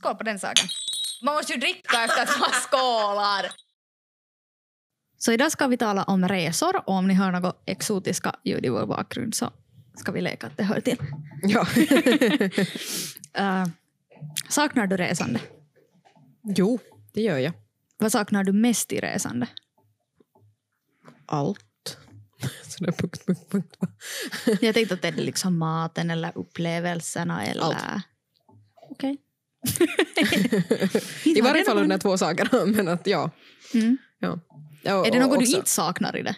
Skål på den saken. Man måste ju dricka efter att man skålar. Så idag ska vi tala om resor och om ni hör något exotiska ljud i vår bakgrund så ska vi leka att det hör till. Ja. Uh, saknar du resande? jo, det gör jag. Vad saknar du mest i resande? Allt. Sådär punkt, punkt, punkt. Jag tänkte att det är liksom maten eller upplevelserna eller... Allt. Okej. I varje fall där två sakerna. Men att ja. Mm. ja. ja Är det och något du också- inte saknar i det?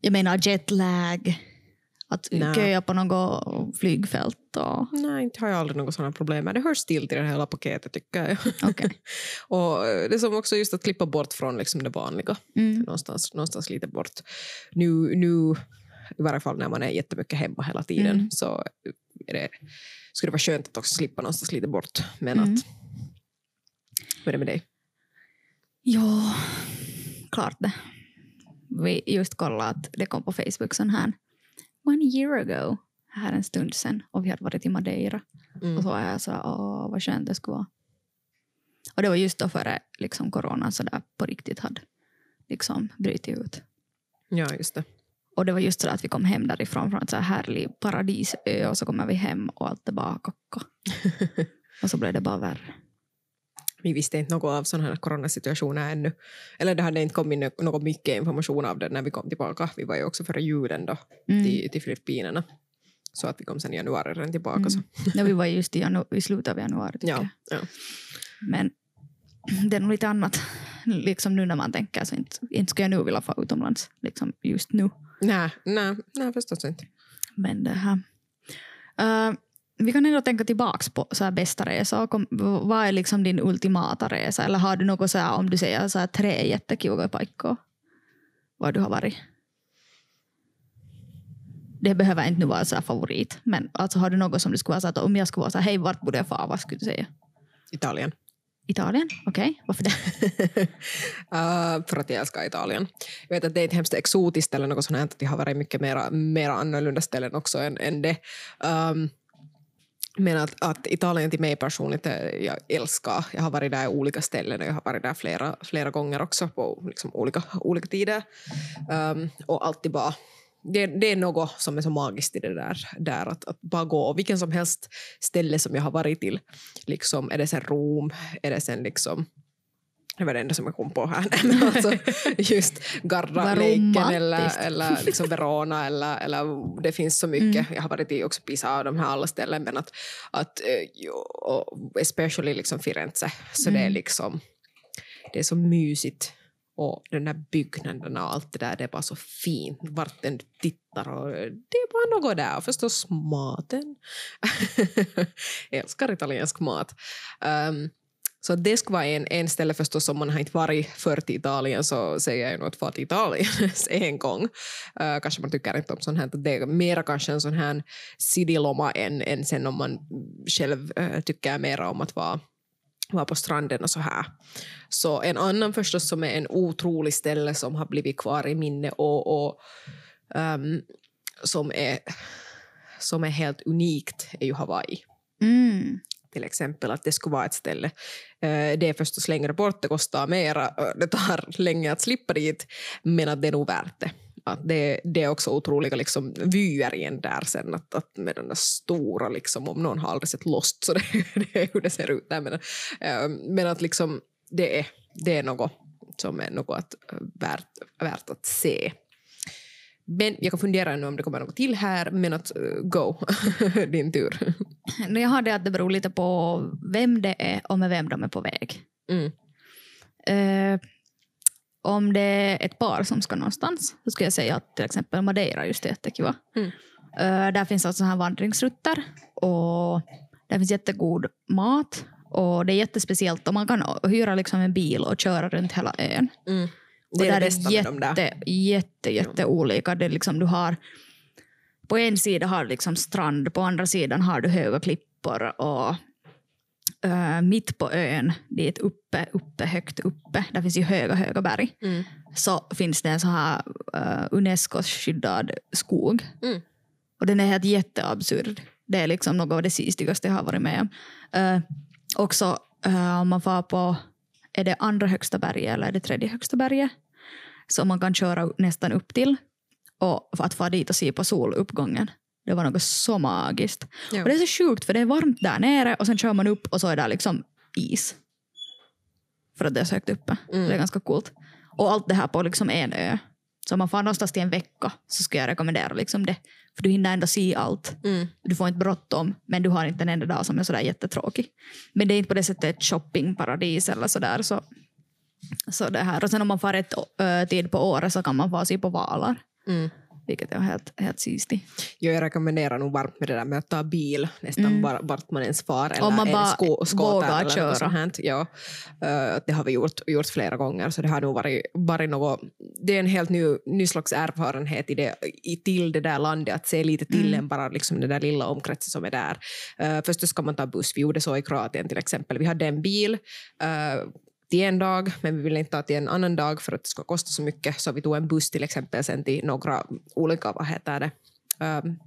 Jag menar jetlag, att Nej. köa på något flygfält och... Nej, inte har jag aldrig något sådana problem med. Det hör still till det hela paketet tycker jag. Okej. och det är som också just att klippa bort från liksom det vanliga. Mm. Någonstans, någonstans lite bort. Nu, nu, i varje fall när man är jättemycket hemma hela tiden, Mm. så det, skulle det vara skönt att också slippa någonstans lite bort. Men Mm. att... Hur är det med dig? Ja, klart det. Vi just kollade att det kom på Facebook sån här one year ago, här en stund sen, och vi hade varit i Madeira. Mm. Och så var jag så åh vad skönt det skulle vara. Och det var just då före liksom, corona så där på riktigt hade liksom brutit ut. Ja, just det. Och det var just så att vi kom hem därifrån från ett så här härlig paradisö och så kommer vi hem och allt är bara kocka. och så blev det bara värre. Vi visste inte något av sådana här coronasituationer ännu. Eller det hade inte kommit nå- något mycket information av det när vi kom tillbaka. Vi var ju också före julen då Mm. till, till Filippinerna. Så att vi kom sen i januari redan tillbaka. Mm. Så. Ja, vi var just i, janu- i slutet av januari Ja, ja. Men det är nog lite annat. Liksom nu när man tänker så inte, inte skulle jag nu vilja få utomlands. Liksom just nu. Nej, nej, nej, förstås inte. Men det här. Eh, vi kan ändå tänka tillbaks på så här bästa resor. Kom, vad är liksom din ultimata resa? Eller har du något så här, om du säger så här, tre jättekiva paikkoja? Var du har varit? Det behöver inte nu vara så här favorit. Men alltså, har du något som du skulle vara så att om jag skulle vara så här, hej vart borde jag fara? Vad skulle du säga? Italien. Italien? Okej, varför det? Uh, för att jag älskar Italien. Jag vet att det är ett hemskt exotiskt ställe, något sånt här, att det har varit mycket mera, mera annorlunda ställen också än, än det. Um, men att, att Italien till mig personligt, eh, jag älskar. Jag har varit där i olika ställen och jag har varit där flera, flera gånger också på liksom olika, olika tider. Um, och alltid bara det, det är något som är så magiskt i det där, där att, att bara gå. Och vilken som helst ställe som jag har varit till, liksom, är det sen Rom, är det sen liksom det var det enda som jag kom på här. Alltså, just Garra-leken eller, eller liksom Verona eller, eller det finns så mycket. Jag har varit i också Pisa och de här alla ställen men att, att eh, och especially liksom Firenze så det är Mm. liksom det är så mysigt och den där byggnaderna och allt det där det är bara så fint vart den tittar och det är bara något där och förstås maten. jag älskar italiensk mat. Um, så det skulle vara en, en ställe förstås om man har inte varit förr till Italien så säger jag nog att fara till Italien en gång. Uh, kanske man tycker inte om sånt här, det är mera kanske en sån här sidiloma än, än sen om man själv uh, tycker mera om att vara vara på stranden och så här. Så en annan förstås som är en otrolig ställe som har blivit kvar i minne och, och ehm, som, är, som är helt unikt är ju Hawaii Mm. till exempel att det skulle vara ett ställe. Eh, Det är förstås längre bort, det kostar mera, eh, det tar länge att slippa dit, men att det är nog värt det. Att det, det är också otroliga liksom, vyer igen där sen, att, att med den där stora, liksom, om någon har aldrig sett Lost så det, det är hur det ser ut där. Men, eh, men att liksom, det, är, det är något som är något att, värt, värt att se. Men jag kan fundera nu om det kommer något till här, men att eh, go, din tur. Jag har det att det beror lite på vem det är och med vem de är på väg. Mm. Eh, om det är ett par som ska någonstans så skulle jag säga att till exempel Madeira just är jättekiva. Mm. Eh, där finns alltså så här vandringsrutter och där finns jättegod mat och det är jättespeciellt och man kan hyra liksom en bil och köra runt hela ön. Mm. Och Det är det bästa med dem där. jätte, jätte, jätte olika. Det är liksom, du har, på en sida har du liksom strand, på andra sidan har du höga klippor och eh, mitt på ön, dit uppe, uppe, högt uppe, där finns ju höga, höga berg, Mm. så finns det en så här uh, Unescos skyddad skog. Mm. Och den är helt jätteabsurd. Det är liksom något av det sistigaste jag har varit med om. Uh, också uh, om man far på, är det andra högsta berget eller är det tredje högsta berget? Som man kan köra nästan upp till. Och för att få dit och se på soluppgången. Det var något så magiskt. Ja. Och det är så sjukt för det är varmt där nere och sen kör man upp och så är det liksom is. För att det är så högt uppe. Mm. Det är ganska coolt. Och allt det här på liksom en ö. Så om man får någonstans till en vecka så skulle jag rekommendera liksom det. För du hinner ändå se allt. Mm. Du får inte bråttom men du har inte en enda dag som är sådär jättetråkig. Men det är inte på det sättet ett shoppingparadis eller sådär. Så, så det här. Och sen om man får rätt ö, tid på året så kan man få se på valar. Mm. Vilket är helt, helt sistigt. Jo, jag rekommenderar nog varmt med det där med att ta bil nästan Mm. bara, vart man ens far. Eller Om man bara sko, vågar eller köra. något sånt här. Ja, Eh, det har vi gjort, gjort flera gånger så det har nog varit, varit något, det är en helt ny, ny slags erfarenhet i det, i, till det där landet att se lite till Mm. än bara liksom den där lilla omkretsen som är där. Uh, först ska man ta buss, vi gjorde så i Kroatien till exempel. Vi hade en bil eh, till en dag, men vi ville inte ta till en annan dag för att det skulle kosta så mycket, så vi tog en buss till exempel sen till några olika, vad heter det, um,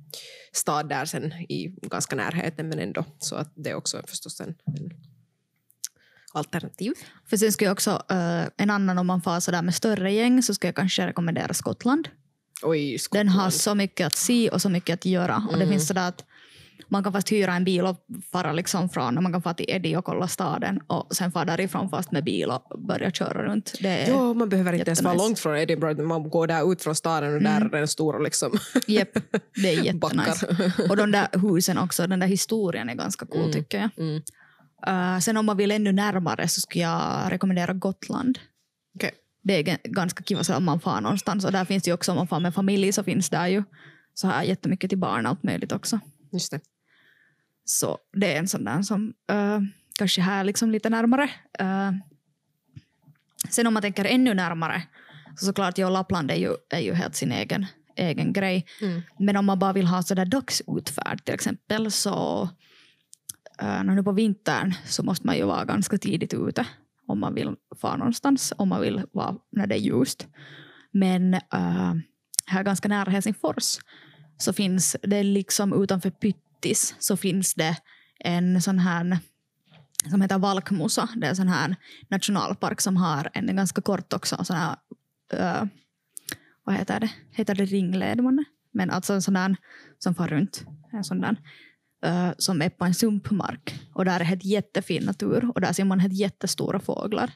stad där sen i ganska närheten, men ändå så att det är också förstås en, en alternativ. För sen skulle jag också, eh, en annan om man far sådär med större gäng så skulle jag kanske rekommendera Skottland. Oj, Den Skottland. har så mycket att se och så mycket att göra. Och det Mm. finns sådär att man kan fast hyra en bil och fara liksom från, man kan fara till Eddie och kolla staden och sen fara därifrån fast med bil och börja köra runt. Det är, Jo, man behöver inte ens vara långt från Edinburgh, man går där ut från staden och där Mm. är den stora liksom Jepp, det är jättenice. Och de där husen också, den där historien är ganska cool Mm. tycker jag. Mm. Eh, sen om man vill ännu närmare så skulle jag rekommendera Gotland. Okej. Det är ganska kiva så om man far någonstans. Och där finns det ju också, om man far med familj så finns där ju så här jättemycket till barn allt möjligt också. Just det. Så det är en sån där som eh, kanske här liksom lite närmare. Eh, sen om man tänker ännu närmare så såklart, ja, Lappland är ju, är ju helt sin egen, egen grej. Mm. Men om man bara vill ha sådär dagsutfärd till exempel så uh, nu på vintern så måste man ju vara ganska tidigt ute om man vill fara någonstans, om man vill vara när det är ljust. Men uh, här ganska nära Helsingfors så finns det liksom utanför Pyttis så finns det en sån här som heter Valkmusa. Det är en sån här nationalpark som har en ganska kort också sån här uh, vad heter det? Heter det ringled månne? Men alltså en sån där som far runt. En sån där, eh, som är på en sumpmark. Och där är helt jättefin natur. Och där ser man helt jättestora fåglar.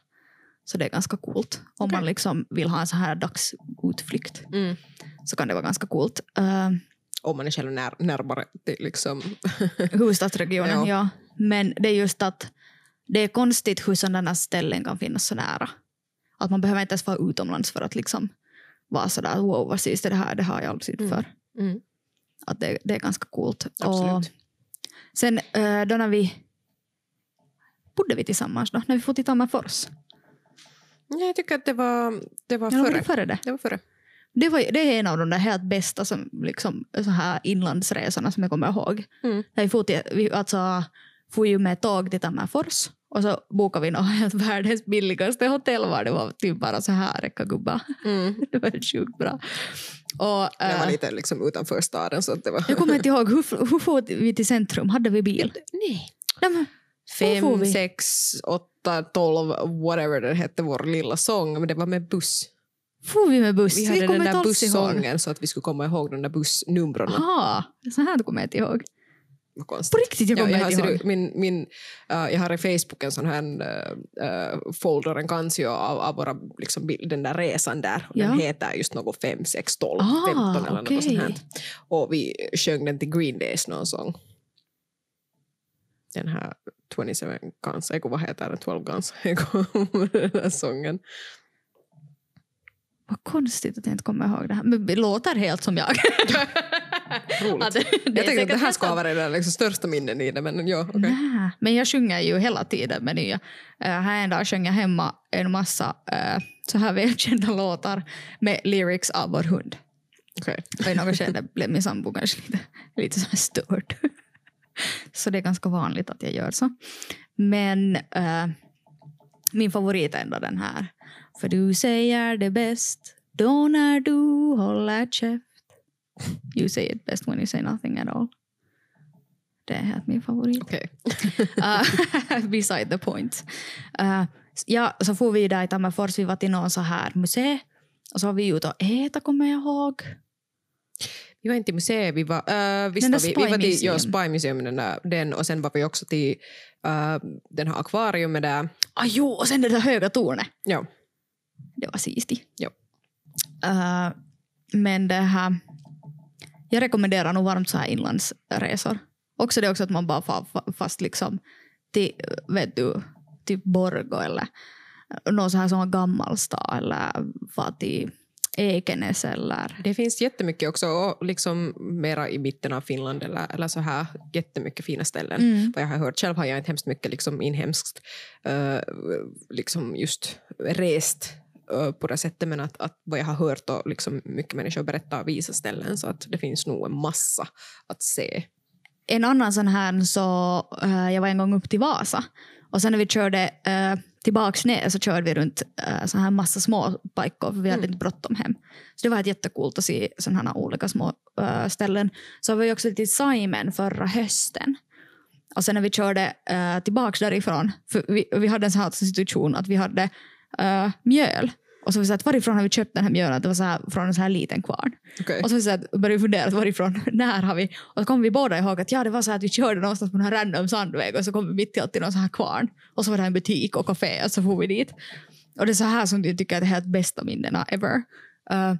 Så det är ganska coolt. Om Okej. man liksom vill ha en så här dagsutflykt Mm. så kan det vara ganska coolt. Uh, Om man är själv när, närmare till liksom... huvudstadsregionen, Ja. ja. Men det är just att det är konstigt hur sådana ställen kan finnas så nära. Att man behöver inte ens vara utomlands för att liksom vara sådär wow vad är det här, det har jag aldrig sett Mm. för. Mm. Att det, det är ganska coolt. Absolut. Och sen eh, då när vi bodde vi tillsammans då, när vi får till Tammerfors. Ja, jag tycker att det var, det var Ja, före. det före det? Det var före. Det, var, det är en av de där helt bästa som, liksom, så här inlandsresorna som jag kommer ihåg. Mm. Där vi for, till, vi alltså, for ju med tåg till Tammerfors och så bokade vi helt världens billigaste hotell var det var typ bara så här räcka gubbar. Mm. Det var sjukt bra. Och, Det var eh, lite liksom utanför staden. Så det var... jag kommer inte ihåg, hur, hur for vi till centrum? Hade vi bil? Nej. Nej, får Fem, sex, åtta, tolv, whatever den hette, vår lilla sång. Men det var med buss. For vi med buss? Vi hade kommer den där bussången så att vi skulle komma ihåg de där bussnumren. Aha, så här kommer jag inte ihåg. Vad konstigt. På riktigt, jag Ja, kommer jag, har, inte ihåg. du, min, min, uh, jag har i Facebook en sån här uh, folder, en kancio av, av våra, liksom, den där resan där. Och Den Ja. heter just något 5, 6, 12, Ah, 15 eller okej. något sånt här. Och vi sjöng den till Green Days någon sång. Den här 27 Guns, vad heter den? 12 Guns, sången. Vad konstigt att jag inte kommer ihåg det här. Men det låter helt som jag. Roligt. Att det- jag tänkte att det här ska vara det liksom största minnen i det, men ja. Nä, men jag sjunger ju hela tiden med nya. Uh, här en dag sjöng jag hemma en massa eh, så här välkända låtar med lyrics av vår hund. Okej. Och i något skede blev min sambo kanske lite, lite så störd. så det är ganska vanligt att jag gör så. Men eh, min favorit är ändå den här. För du säger det bäst då när du håller käft. You say it best when you say nothing at all. Det är helt min favorit. Okej. Uh, beside the point. Uh, ja, så får vi där i Tammerfors, vi var till någon så här museum och så var vi ute och äta kommer jag ihåg. Vi var inte i museet, vi var, uh, visst var vi, vi var till ja. Spy Museum den, där, den, och sen var vi också till uh, den här akvariumet där. Ah, jo, och sen det där höga tornet. Ja. Det var sisti. Ja. Uh, men det här, jag rekommenderar nog varmt så här inlandsresor. Också det också att man bara far fa- fast liksom till, vet du, typ Borgå eller någon så här har gammal stad eller far till Ekenäs eller Det finns jättemycket också, och liksom mera i mitten av Finland eller, eller så här, jättemycket fina ställen. Mm. Vad jag har hört. Själv har jag inte hemskt mycket liksom inhemskt uh, liksom just rest på det sättet, men att, att vad jag har hört och liksom mycket människor berättar och visar ställen, så att det finns nog en massa att se. En annan sån här så, jag var en gång upp till Vasa och sen när vi körde tillbaks ner så körde vi runt uh, så här massa små pajkor för vi hade Mm. inte bråttom hem. Så det var jättekult att se sådana här olika små eh, ställen. Så var vi också till Simon förra hösten. Och sen när vi körde uh, tillbaks därifrån, för vi, vi hade en sån här situation att vi hade uh, mjöl och så vi sa att varifrån har vi köpt den här mjölen? Det var så här, från en sån här liten kvarn. Okay. Och så, så att, började vi fundera att varifrån, när har vi? Och så kom vi båda ihåg att ja, det var så här att vi körde någonstans på en random sandväg och så kom vi mitt i allt till någon sån här kvarn. Och så var det en butik och café och så får vi dit. Och det är så här som jag tycker är det helt bästa minnena ever. Uh,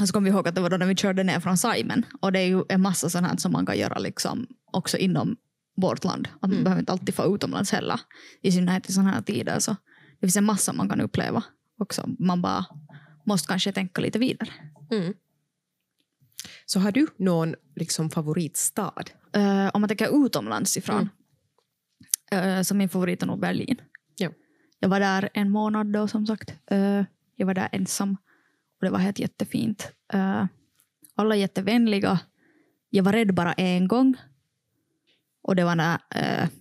och så kom vi ihåg att det var då när vi körde ner från Simon. Och det är ju en massa sånt här som man kan göra liksom också inom vårt land. Att man Mm. behöver inte alltid få utomlands heller. I synnerhet i sådana här tider. Så det finns en massa man kan uppleva också. Man bara måste kanske tänka lite vidare. Mm. Så har du någon liksom favoritstad? Eh, om man tänker utomlands ifrån. eh, så min favorit är nog Berlin. Ja. Jag var där en månad då som sagt. Eh, jag var där ensam. Och det var helt jättefint. Eh, alla är jättevänliga. Jag var rädd bara en gång. Och det var när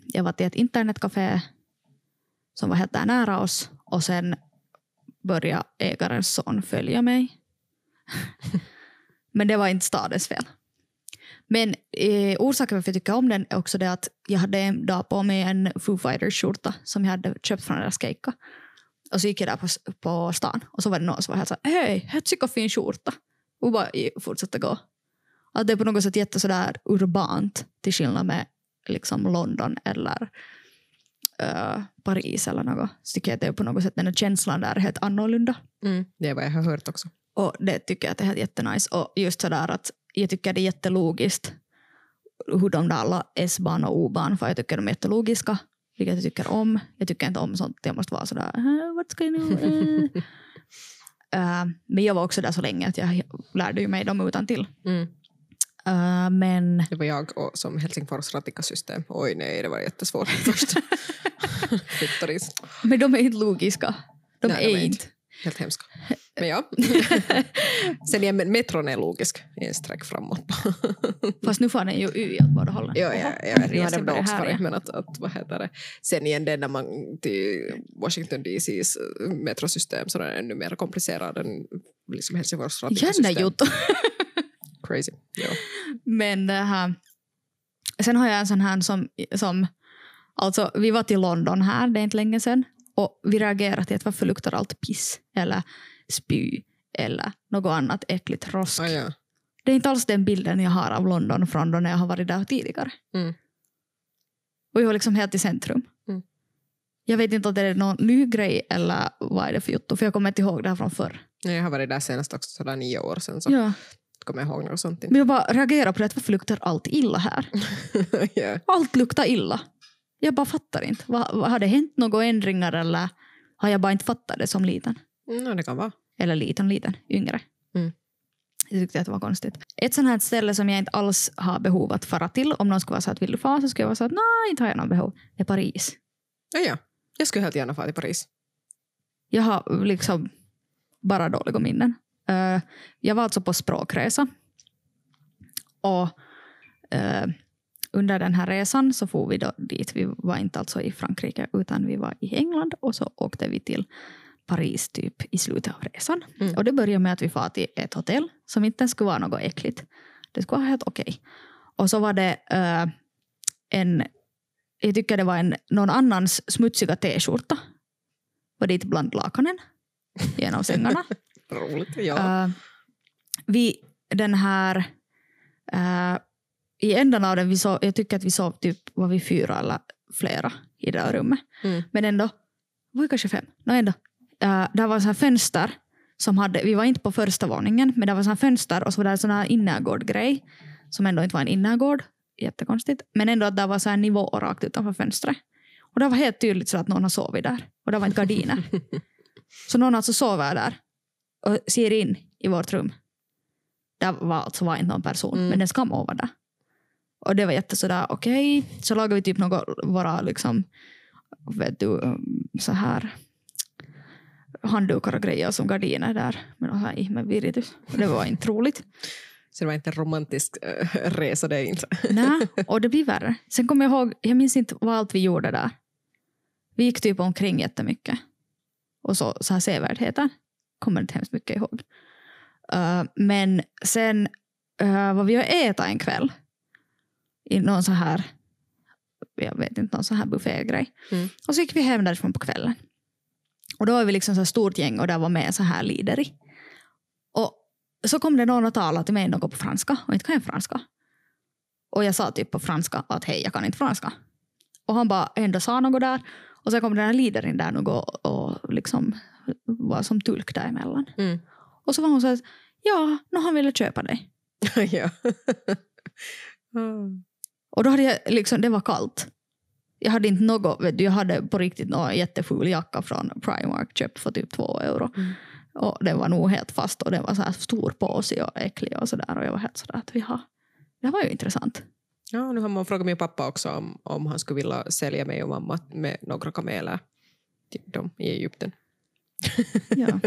jag var till ett internetcafé som var helt där nära oss. Och sen började ägarens son följa mig. Men det var inte stadens fel. Men eh, orsaken varför jag tycker om den är också det att jag hade en dag på mig en Foo Fighters-skjorta som jag hade köpt från deras keikka. Och så gick jag där på, på stan och så var det någon som var helt såhär hej, tycker fin skjorta. Och bara fortsatte gå. Att det är på något sätt jätte sådär urbant till skillnad med liksom London eller Paris eller något. Så tycker jag att det är på något sätt den här känslan där är helt annorlunda. Mm. Det är vad jag har hört också. Och det tycker jag att det är helt jättenice. Och just sådär att jag tycker det är jättelogiskt hur de där alla S-ban och O-ban, för jag tycker de är jättelogiska, vilket jag tycker om. Jag tycker inte om sånt, jag måste vara sådär, "Äh, vad ska jag nu? äh?" Eh, men jag var också där så länge att jag lärde ju mig dem utan till. Mm. Men Det var jag och, som Helsingfors ratikasystem. Oj nej, det var jättesvårt först. Men de är inte logiska. De Nej, är de är inte. Helt hemska. Men ja. Sen är metron är logisk. En streck framåt. Fast nu får den ju Y åt båda hållen. Ja, ja, ja, nu den börjar också varit, men att, att, vad heter det? Sen igen det när man till Washington DCs metrosystem så är den ännu mer komplicerad än liksom Helsingfors Jännä ratikasystem. juttu. Crazy. Ja. Men det här, sen har jag en sån här som, som alltså vi var till London här, det är inte länge sedan, och vi reagerade till att varför luktar allt piss eller spy eller något annat äckligt rosk. Ah, ja. Det är inte alls den bilden jag har av London från då när jag har varit där tidigare. Mm. Och jag var liksom helt i centrum. Mm. Jag vet inte om det är någon ny grej eller vad är det för jotto, för jag kommer inte ihåg det här från förr. Jag har varit där senast också, sådär nio år sedan, så Ja. Kommer jag ihåg något sånt. Men jag bara reagerar på det, varför luktar allt illa här? ja. Allt luktar illa. Jag bara fattar inte. Va, va, har det hänt några ändringar eller har jag bara inte fattat det som liten? Mm, det kan vara. Eller liten, liten, yngre. Mm. Jag tyckte att det var konstigt. Ett sånt här ställe som jag inte alls har behov att fara till, om någon skulle vara så att vill du fara så skulle jag vara så att nej, inte har jag någon behov. Det är Paris. Ja, ja. Jag skulle helt gärna fara till Paris. Jag har liksom bara dåliga minnen. Eh, jag var alltså på språkresa. Och eh, under den här resan så får vi då dit. Vi var inte alltså i Frankrike utan vi var i England och så åkte vi till Paris typ i slutet av resan. Mm. Och det började med att vi var till ett hotell som inte skulle vara något äckligt. Det skulle vara helt okej. Och så var det eh, en, jag tycker det var en, någon annans smutsiga t-skjorta. Var dit bland lakanen av sängarna. Roligt. Ja. Uh, vi, den här, uh, i ändan av den, vi sov, jag tycker att vi sov typ, var vi fyra eller flera i det där rummet. Mm. Men ändå, var vi kanske fem? No, ändå. Uh, där var så här fönster som hade, vi var inte på första våningen, men det var så här fönster och så var det en sån här innergårdgrej som ändå inte var en innergård. Jättekonstigt. Men ändå att det var så här nivå rakt utanför fönstret. Och det var helt tydligt så att någon har sovit där. Och det var inte gardiner. så någon alltså sover där och ser in i vårt rum. Där var alltså var inte någon person, Mm. men den ska må vara där. Och det var jätte sådär, okej, så lagade vi typ något, våra liksom, vet du, um, så här handdukar och grejer som gardiner där. Men här ihmeviritus. Och det var inte roligt. Så det var inte en romantisk äh, resa det inte. Nej, och det blir värre. Sen kommer jag ihåg, jag minns inte vad allt vi gjorde där. Vi gick typ omkring jättemycket. Och så, så här sevärdheter. Kommer inte hemskt mycket ihåg. Uh, men sen uh, var vi och äta en kväll. I någon så här, jag vet inte, någon så här buffégrej. Mm. Och så gick vi hem därifrån på kvällen. Och då var vi liksom så här stort gäng och där var med så här lideri. Och så kom det någon och talade till mig något på franska och inte kan jag franska. Och jag sa typ på franska att hej, jag kan inte franska. Och han bara ändå sa något där. Och sen kom den här liderin där nog och, och liksom var som tulk däremellan. Mm. Och så var hon så att ja, nu han ville köpa dig. ja. Mm. Och då hade jag liksom, det var kallt. Jag hade inte något, vet du, jag hade på riktigt någon jätteful jacka från Primark köpt för typ två euro. Mm. Och den var nog helt fast och den var så här stor påsig och äcklig och sådär. Och jag var helt sådär att vi har, det var ju intressant. Ja, nu har man frågat min pappa också om, om han skulle vilja sälja mig och mamma med några kameler till dem i Egypten. Ja.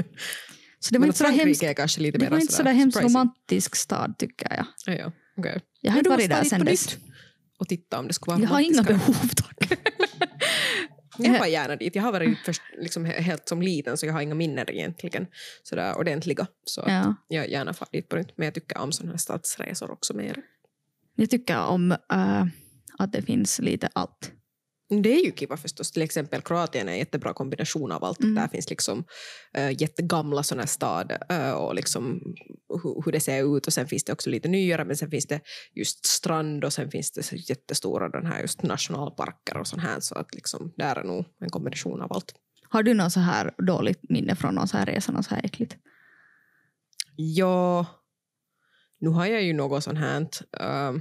Så det var Men inte så hemskt, är kanske lite det var inte så där hemskt romantisk stad tycker jag. Ja, ja. Okay. Jag har inte varit där sen dess. Och titta om det skulle vara Jag har inga behov tack. Jag var gärna dit. Jag har varit först, liksom, he- helt som liten så jag har inga minnen egentligen sådär ordentliga. Så Ja. jag gärna far dit på det. Men jag tycker om sådana här stadsresor också mer. Jag tycker om äh, att det finns lite allt. Det är ju kiva förstås. Till exempel Kroatien är en jättebra kombination av allt. Mm. Där finns liksom äh, jättegamla sådana stad äh, och liksom hur, hur det ser ut och sen finns det också lite nyare men sen finns det just strand och sen finns det jättestora den här just nationalparker och sånt här så att liksom där är nog en kombination av allt. Har du något så här dåligt minne från någon så här resa, något så här äckligt? Ja, nu har jag ju något sånt här. äh,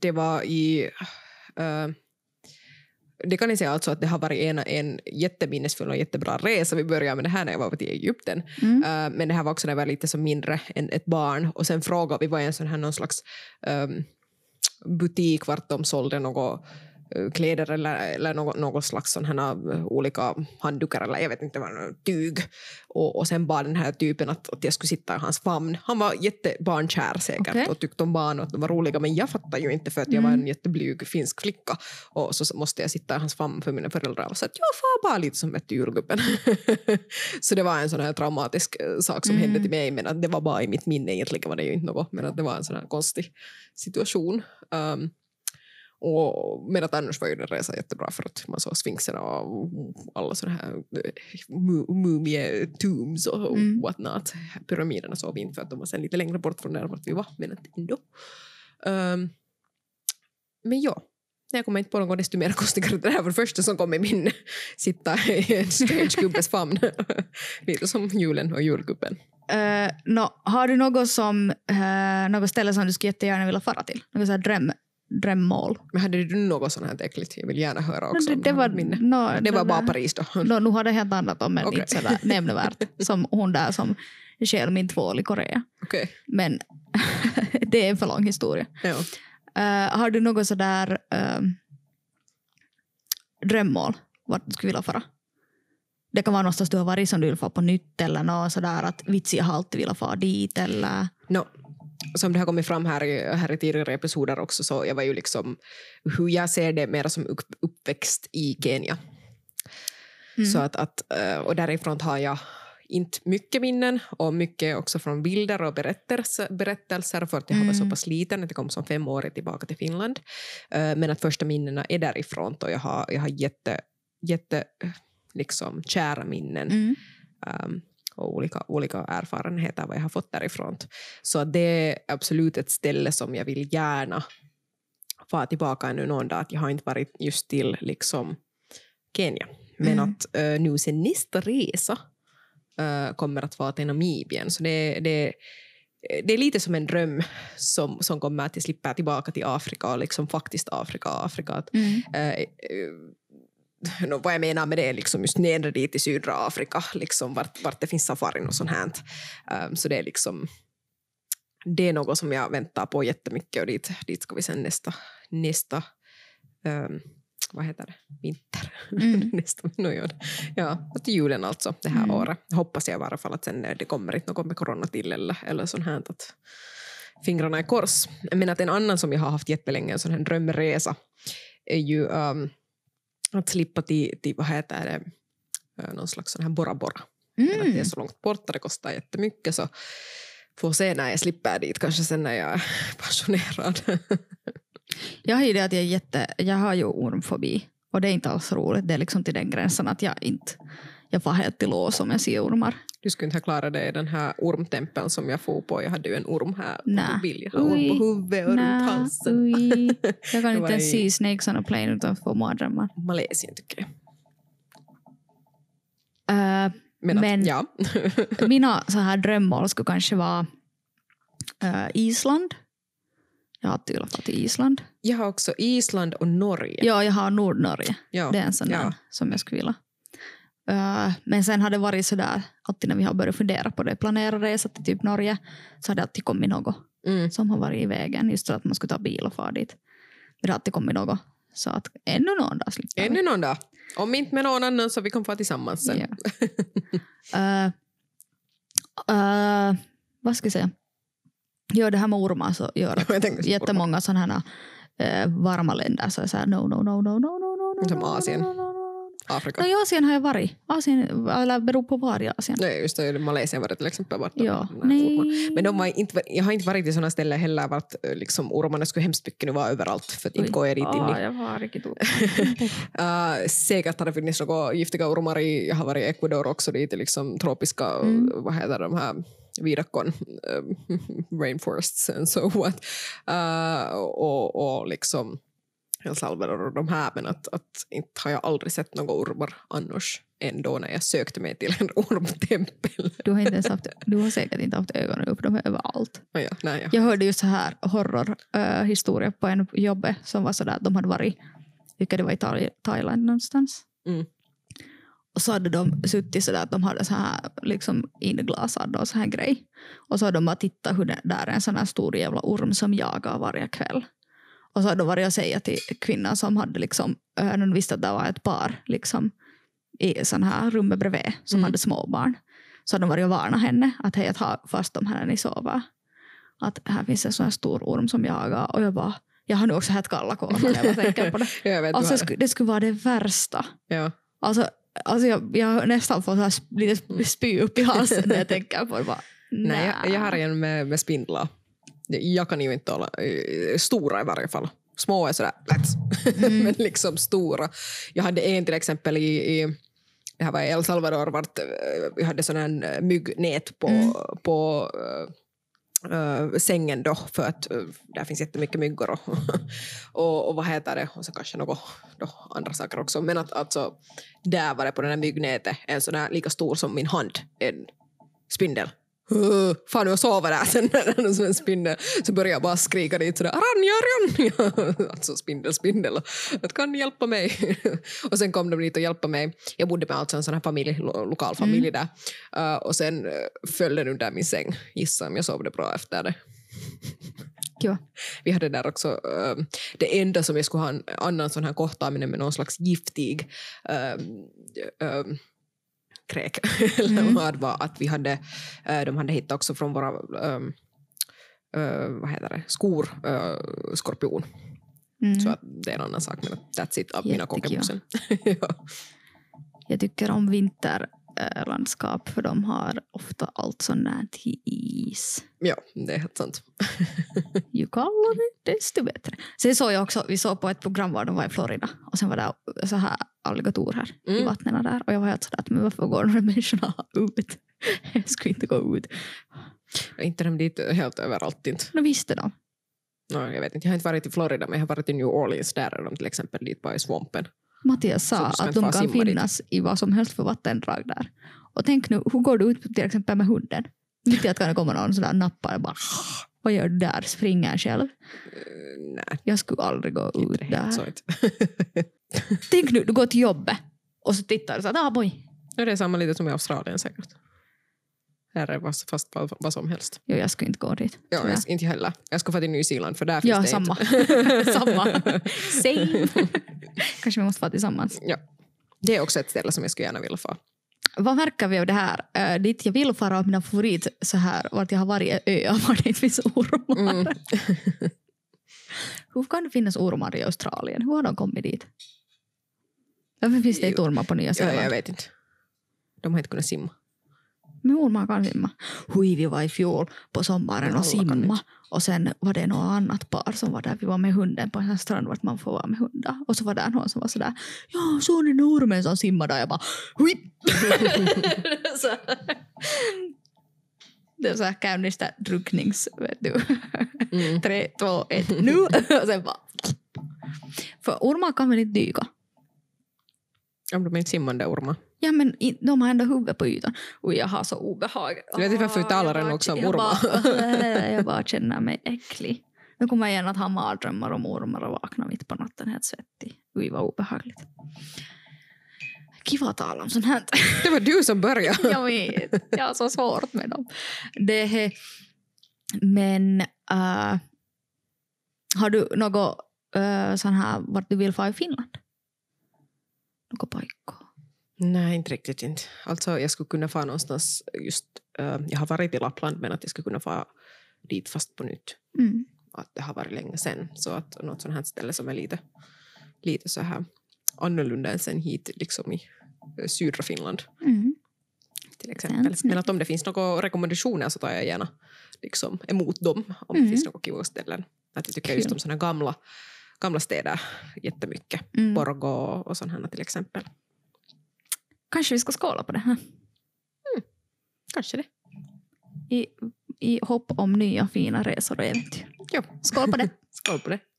det var i... äh, det kan ni säga alltså att det har varit en, en jätteminnesfull och jättebra resa. Vi började med det här när jag var till Egypten. Mm. Äh, men det här var också när jag var lite som mindre än ett barn. Och sen frågade vi, var i en sån här någon slags ähm, butik vart de sålde något kläder eller, eller något, något slags här eh, olika handdukar eller jag vet inte vad, tyg. Och, och sen bad den här typen att, att jag skulle sitta i hans famn. Han var jättebarnkär säkert Okej. och tyckte om barn och att de var roliga men jag fattade ju inte för att jag var Mm. en jätteblyg finsk flicka och så måste jag sitta i hans famn för mina föräldrar och sa att jag far bara lite som ett julgubben. så det var en sån här traumatisk eh, sak som Mm. hände till mig men att det var bara i mitt minne egentligen var det ju inte något men att det var en sån här konstig situation. Um, och, men att annars var ju den resan jättebra för att man såg sfinxerna och alla sådana här eh, mu- mumie-tombs och Mm. whatnot. Pyramiderna såg vi inte för att de var sen lite längre bort från där vart vi var, men ändå. Um, men ja, jag kommer inte på något desto mer konstigare. Det här var det första som kom i min sitta i en strange gubbes famn. lite som julen och julgubben. Uh, no, har du något, som, uh, något ställe som du skulle jättegärna vilja fara till? Något så här dröm, drömmål? Men hade du något sånt här äckligt? Jag vill gärna höra också. det, om det, har var, no, det var bara Paris då. No, nu har det helt annat om men Okej. inte sådär nämnvärt. Som hon där som stjäl min tvål i Korea. Okej. Men det är en för lång historia. Ja. Uh, har du något sådär um, drömmål vart du skulle vilja fara? Det kan vara någonstans du har varit som du vill fara på nytt eller något sådär att vitsi jag har alltid velat fara dit eller No, som det har kommit fram här här i tidigare episoder också så jag var ju liksom hur jag ser det mer som upp, uppväxt i Kenya. Mm. Så att, att, eh, och därifrån har jag inte mycket minnen och mycket också från bilder och berättelser, berättelser för att jag mm. var så pass liten att jag kom som femårig tillbaka till Finland. Uh, men att första minnena är därifrån och jag har, jag har jätte, jätte liksom, kära minnen. Mm. Um, och olika, olika erfarenheter vad jag har fått därifrån. Så det är absolut ett ställe som jag vill gärna fara tillbaka ännu någon dag. Jag har inte varit just till liksom Kenya. Men mm. att uh, nu sen nästa resa uh, kommer att vara till Namibien. Så det, det, det är lite som en dröm som, som kommer att slippa tillbaka till Afrika och liksom faktiskt Afrika. Afrika att, mm. uh, no, vad jag menar med det är liksom just nedre dit i södra Afrika, liksom vart, vart det finns safarin och sånt här. Um, så det är liksom det är något som jag väntar på jättemycket och dit, dit ska vi sen nästa, nästa um, vad heter det, vinter. Mm. nästa, no, ja, till julen alltså, det här mm. året. Hoppas jag i alla fall att sen det kommer inte något med corona till eller, eller sånt här. Att fingrarna i kors. Men att en annan som jag har haft jättelänge, en sån här drömresa, är ju um, att slippa till, till vad heter det, eh, någon slags sån här Bora Bora. Mm. att det är så långt bort det kostar jättemycket så får se när jag slipper dit, kanske sen när jag är pensionerad. jag har ju det att jag, är jätte, jag har ju ormfobi och det är inte alls roligt. Det är liksom till den gränsen att jag inte jag får helt till lås om jag ser ormar. Du skulle inte ha klarat det i den här ormtempeln som jag får på. Jag hade ju en orm här på bild. Jag har orm på huvudet och runt halsen. Ui. Jag kan inte ens se Snakes on a plane utan att få mardrömmar. Malesien tycker jag. Uh, men, men ja. mina så här drömmål skulle kanske vara uh, Island. Jag har alltid velat till Island. Jag har också Island och Norge. Ja, jag har Nordnorge. Ja. Det är en sån ja. där som jag skulle vilja. Uh, men sen har det varit sådär, alltid när vi har börjat fundera på det, planera resa till typ Norge, så har det alltid kommit något mm. som har varit i vägen. Just så att man skulle ta bil och fara dit. Men det har alltid kommit något. Så att ännu någon dag slipper Ännu någon dag. Om inte med någon annan så vi kan få tillsammans sen. Ja. uh, uh, vad ska jag säga? Ja, det här med ormar så gör att jättemånga sådana här uh, varma länder så är så här, no, no, no, no, no, no, no, Som Asien. No, no, no, Afrika? No, I Asien har jag varit. Asien, eller beror på var i Asien. Nej, just det. Malaysia var det till exempel. Vart ja. Nej. Men de var inte, jag har inte varit i sådana ställen heller vart liksom, ormarna skulle hemskt mycket nu vara överallt. För att inte går jag dit in i. Jag har riktigt uh, Säkert har det funnits några giftiga ormar i, jag har varit i Ecuador också, dit liksom tropiska, mm. vad heter de här Viidakon uh, rainforests and so what. Uh, och, och liksom El Salvador och de här men att, att inte har jag aldrig sett några ormar annars ändå när jag sökte mig till en ormtempel. Du har, inte haft, du har säkert inte haft ögonen upp, de är överallt. Ja, nej, ja. Jag hörde ju så här horrorhistoria uh, på en jobbet som var sådär att de hade varit, vilka det var i Thailand någonstans. Mm. Och så hade de suttit sådär att de hade så här liksom inglasad och så här grej. Och så hade de bara tittat hur det där är en sån här stor jävla orm som jagar varje kväll. Och så hade de varit och säga till kvinnan som hade liksom, de visste att det var ett par liksom, i sån här rummet bredvid som mm. hade småbarn. Så hade de varit och varnat henne att hej, att ha fast dem här när ni sover. Att här finns en sån här stor orm som jagar och jag bara jag har nu också helt kalla kårar när jag tänker på det. jag vet, alltså, det, det skulle vara det värsta. Ja. Alltså, alltså jag, jag nästan fått så här, lite spy upp i halsen när jag tänker på det. Bara, nej, jag, jag har en med, med spindlar jag kan ju inte hålla, eh, stora i varje fall. Små är sådär mm. men liksom stora. Jag hade en till exempel i, i det här var i El Salvador, vart eh, vi hade sån här myggnät på, mm. på uh, sängen då, för att uh, där finns jättemycket myggor och, och, och vad heter det, och så kanske något då, andra saker också. Men att alltså, där var det på den här myggnätet en sån här lika stor som min hand, en spindel fan jag sover där sen när som en spindel så börjar jag bara skrika dit sådär Ranja, Ranja! Alltså spindel, spindel. Att kan ni hjälpa mig? och sen kom de dit och hjälpte mig. Jag bodde med alltså en sån här familj, lokal familj mm. där. Uh, och sen uh, föll den under min säng. Gissa om jag sov det bra efter det. Ja. Vi hade där också uh, det enda som jag skulle ha en annan sån här kortavning med någon slags giftig uh, kräk. mm. var att vi hade, äh, de hade hittat också från våra um, uh, vad heter det, skor uh, skorpion. Mm. Så att det är en annan sak, men that's it av mina konkemusen. ja. Jag tycker om vinter, eh, landskap för de har ofta allt så nära till is. Ja, det är helt sant. Ju kallare desto bättre. Sen såg jag också, vi såg på ett program var de var i Florida och sen var det så här alligatorer i Mm. vattnen där och jag var helt sådär att men varför går de här människorna ut? Jag skulle inte gå ut. Inte de dit helt överallt inte? Då visste de. No, jag vet inte, jag har inte varit i Florida men jag har varit i New Orleans. Där är de till exempel dit bara i svampen. Mattias sa att de kan simma dit. finnas i vad som helst för vattendrag där. Och tänk nu, hur går du ut till exempel med hunden? Mitt i att kan det komma någon sådär nappar och bara vad gör du där? Springer själv? Uh, nej, Jag skulle aldrig gå ut där. Tänk nu, du går till jobbet och så tittar du så att ah, boy. Det är samma lite som i Australien säkert. Här är vad- fast vad, vad som helst. Jo, jag skulle inte gå dit. Ja, tyvärr. jag, inte jag heller. Jag ska få till Nya Zeeland för där finns Ja, det samma. inte. samma. Same. Kanske vi måste vara tillsammans. Ja. Det är också ett ställe som jag skulle gärna vilja få. Vad märker vi av det här? Uh, dit jag vill fara av mina favorit så här, vart jag har varit öar var det inte finns ormar. Mm. Hur kan det finnas ormar i Australien? Hur har de kommit dit? Varför finns det inte ormar på Nya Ja, Zeeland? jag vet inte. De har inte kunnat simma. Men ormar kan simma. Hui, vi var i fjol på sommaren och simma. Och sen var det något annat par som var där. Vi var med hunden på en strand vart man får vara med hundar. Och så var där någon som var sådär. Ja, såg ni den ormen som simmade? Och jag bara hui. så, det är så här käynnistä drunknings... Vet du. Mm. Tre, två, ett, nu! och sen bara... För ormar kan väl inte dyka? Om de inte simmande ormar. Ja men de har ändå huvudet på ytan. Oj jag har så obehag. Jag vet inte varför vi talar bara- också om jag ormar. Bara, jag bara känner mig äcklig. Nu kommer jag igen att ha mardrömmar om ormar och vakna mitt på natten helt svettig. Oj vad obehagligt. Kiva att tala om sånt här. Det var du som började. jag vet, jag har så svårt med dem. Det men äh, har du något äh, sån här vart du vill få i Finland? Något pojkar? Nej, inte riktigt inte. Alltså, jag skulle kunna få någonstans just... eh, jag har varit i Lappland men att jag skulle kunna få dit fast på nytt. Mm. Att det har varit länge sen. Så att något sånt här ställe som är lite, lite så här annorlunda än sen hit liksom i eh, södra Finland Mm. till exempel. Men att om det finns några rekommendationer så tar jag gärna liksom emot dem om Mm. det finns några kiva ställen. Att jag tycker Kul. just om såna gamla, gamla städer jättemycket. Mm. Borgå och sådana till exempel. Kanske vi ska skåla på det här. Kanske det. I, I hopp om nya fina resor och äventyr. Jo. Skål på det! Skål på det.